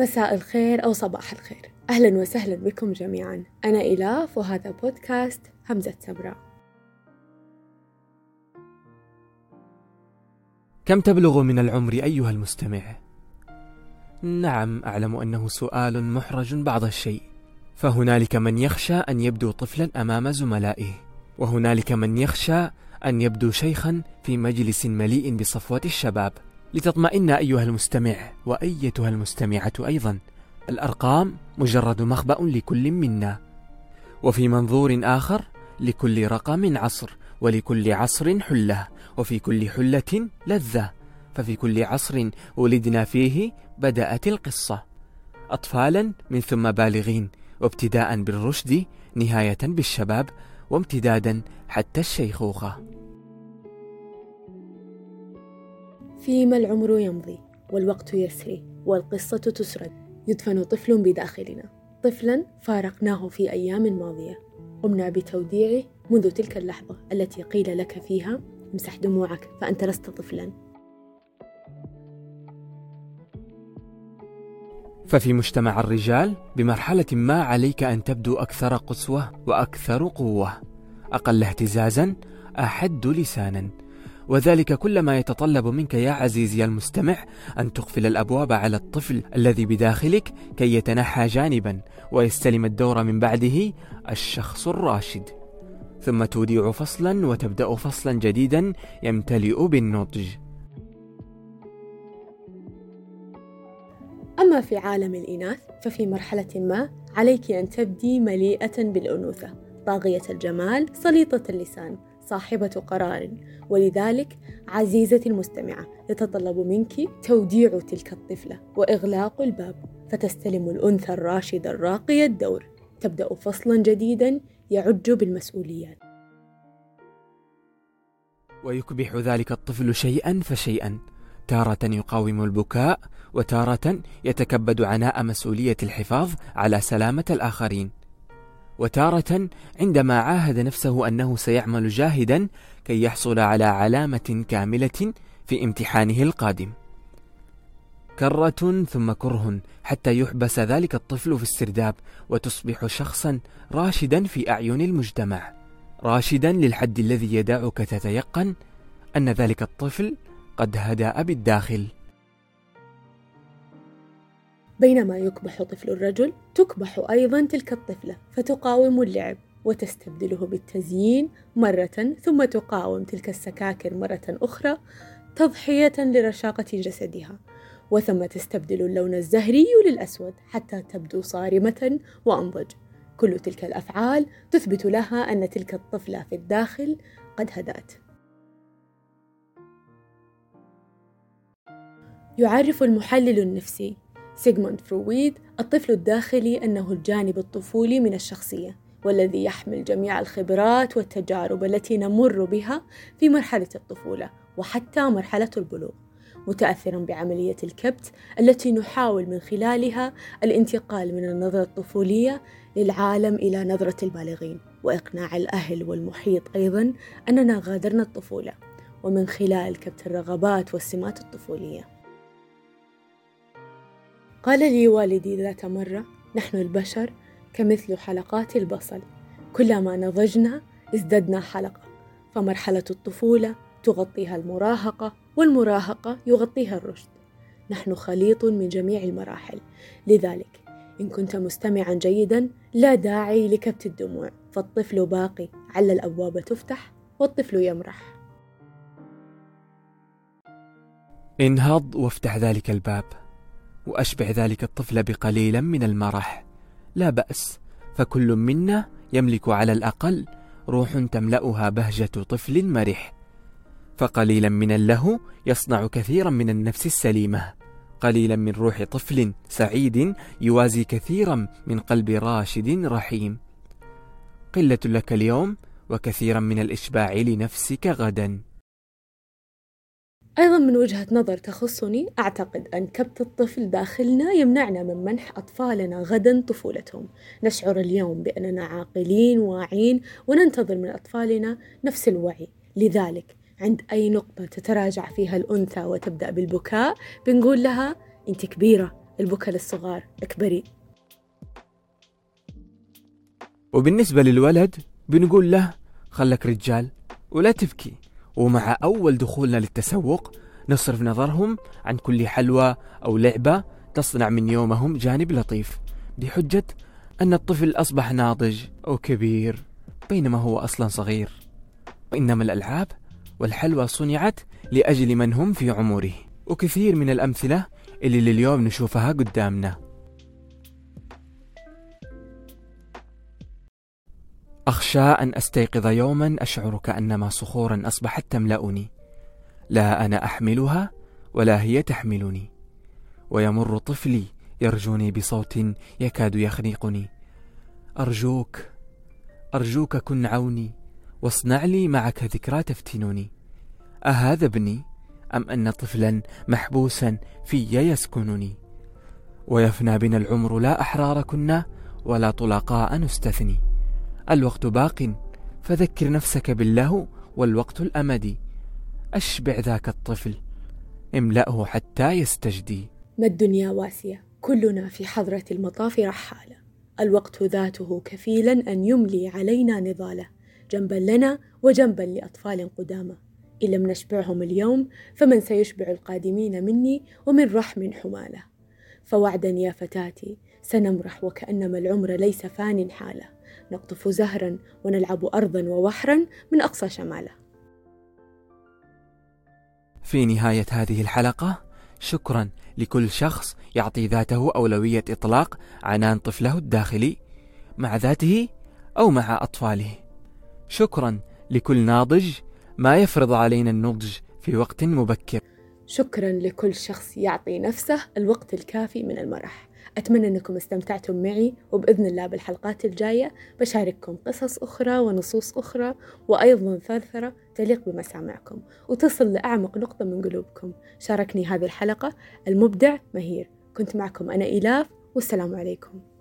مساء الخير أو صباح الخير. أهلا وسهلا بكم جميعا. أنا إلاف وهذا بودكاست همزة سمراء كم تبلغ من العمر أيها المستمع؟ نعم أعلم أنه سؤال محرج بعض الشيء. فهنالك من يخشى أن يبدو طفلا أمام زملائه وهنالك من يخشى أن يبدو شيخا في مجلس مليء بصفوة الشباب. لتطمئن أيها المستمع وأيتها المستمعة أيضا. الأرقام مجرد مخبأ لكل منا وفي منظور آخر لكل رقم عصر ولكل عصر حلة وفي كل حلة لذة. ففي كل عصر ولدنا فيه بدأت القصة أطفالا من ثم بالغين وابتداء بالرشد نهاية بالشباب وامتدادا حتى الشيخوخة. فيما العمر يمضي والوقت يسري والقصة تسرد يدفن طفل بداخلنا. طفلا فارقناه في أيام ماضية. قمنا بتوديعه منذ تلك اللحظة التي قيل لك فيها امسح دموعك فأنت لست طفلا. ففي مجتمع الرجال بمرحلة ما عليك أن تبدو أكثر قسوة وأكثر قوة. أقل اهتزازا أحد لسانا. وذلك كلما يتطلب منك يا عزيزي المستمع أن تقفل الأبواب على الطفل الذي بداخلك كي يتنحى جانبا ويستلم الدور من بعده الشخص الراشد. ثم توديع فصلا وتبدأ فصلا جديدا يمتلئ بالنضج. أما في عالم الإناث ففي مرحلة ما عليك أن تبدي مليئة بالأنوثة طاغية الجمال سليطة اللسان. صاحبة قرار. ولذلك عزيزتي المستمعة يتطلب منك توديع تلك الطفلة وإغلاق الباب فتستلم الأنثى الراشدة الراقية الدور. تبدأ فصلا جديدا يعج بالمسؤوليات. ويكبح ذلك الطفل شيئا فشيئا. تارة يقاوم البكاء وتارة يتكبد عناء مسؤولية الحفاظ على سلامة الآخرين. وتارة عندما عاهد نفسه أنه سيعمل جاهدا كي يحصل على علامة كاملة في امتحانه القادم. كرة ثم كره حتى يحبس ذلك الطفل في السرداب وتصبح شخصا راشدا في أعين المجتمع. راشدا للحد الذي يدعك تتيقن أن ذلك الطفل قد هدأ بالداخل. بينما يكبح طفل الرجل تكبح أيضا تلك الطفلة فتقاوم اللعب وتستبدله بالتزيين مرة ثم تقاوم تلك السكاكر مرة أخرى تضحية لرشاقة جسدها وثم تستبدل اللون الزهري للأسود حتى تبدو صارمة وأنضج. كل تلك الأفعال تثبت لها أن تلك الطفلة في الداخل قد هدأت. يعرف المحلل النفسي سيغموند فرويد الطفل الداخلي أنه الجانب الطفولي من الشخصية والذي يحمل جميع الخبرات والتجارب التي نمر بها في مرحلة الطفولة وحتى مرحلة البلوغ. متأثرا بعملية الكبت التي نحاول من خلالها الانتقال من النظرة الطفولية للعالم إلى نظرة البالغين وإقناع الأهل والمحيط أيضا أننا غادرنا الطفولة ومن خلال كبت الرغبات والسمات الطفولية. قال لي والدي ذات مرة نحن البشر كمثل حلقات البصل كلما نضجنا ازددنا حلقة فمرحلة الطفولة تغطيها المراهقة والمراهقة يغطيها الرشد. نحن خليط من جميع المراحل لذلك إن كنت مستمعا جيدا لا داعي لكبت الدموع فالطفل باقي عل الأبواب تفتح والطفل يمرح. انهض وافتح ذلك الباب. وأشبع ذلك الطفل بقليلا من المرح. لا بأس فكل منا يملك على الأقل روح تملأها بهجة طفل مرح. فقليلا من اللهو يصنع كثيرا من النفس السليمة. قليلا من روح طفل سعيد يوازي كثيرا من قلب راشد رحيم. قلة لك اليوم وكثيرا من الإشباع لنفسك غدا. أيضا من وجهة نظر تخصني أعتقد أن كبت الطفل داخلنا يمنعنا من منح أطفالنا غدا طفولتهم. نشعر اليوم بأننا عاقلين واعين وننتظر من أطفالنا نفس الوعي. لذلك عند أي نقطة تتراجع فيها الأنثى وتبدأ بالبكاء بنقول لها أنت كبيرة البكا للصغار اكبري. وبالنسبة للولد بنقول له خلك رجال ولا تبكي. ومع أول دخولنا للتسوق نصرف نظرهم عن كل حلوى أو لعبة تصنع من يومهم جانب لطيف بحجة أن الطفل أصبح ناضج أو كبير بينما هو أصلا صغير. وإنما الألعاب والحلوى صنعت لأجل من هم في عمره. وكثير من الأمثلة اللي لليوم نشوفها قدامنا. أخشى أن أستيقظ يوما أشعر كأنما صخورا أصبحت تملأني. لا أنا أحملها ولا هي تحملني. ويمر طفلي يرجوني بصوت يكاد يخنقني أرجوك أرجوك كن عوني واصنع لي معك ذكرى تفتنني. أهذا ابني أم أن طفلا محبوسا في يسكنني؟ ويفنى بنا العمر لا أحرار كنا ولا طلقاء نستثني. الوقت باق فذكر نفسك بالله والوقت الأمدي أشبع ذاك الطفل املأه حتى يستجدي. ما الدنيا واسية كلنا في حضرة المطاف رحالة. الوقت ذاته كفيلا أن يملي علينا نضاله جنبا لنا وجنبا لأطفال قدامى. إن لم نشبعهم اليوم فمن سيشبع القادمين مني ومن رحم حمالة. فوعدا يا فتاتي سنمرح وكأنما العمر ليس فان حاله. نقطف زهرا ونلعب أرضا ووحرا من أقصى شماله. في نهاية هذه الحلقة شكرا لكل شخص يعطي ذاته أولوية إطلاق عنان طفله الداخلي مع ذاته أو مع أطفاله. شكرا لكل ناضج ما يفرض علينا النضج في وقت مبكر. شكرا لكل شخص يعطي نفسه الوقت الكافي من المرح. أتمنى أنكم استمتعتم معي وبإذن الله بالحلقات الجاية بشارككم قصص أخرى ونصوص أخرى وأيضا ثرثرة تليق بمسامعكم. وتصل لأعمق نقطة من قلوبكم. شاركني هذه الحلقة. المبدع مهير. كنت معكم أنا إلاف والسلام عليكم.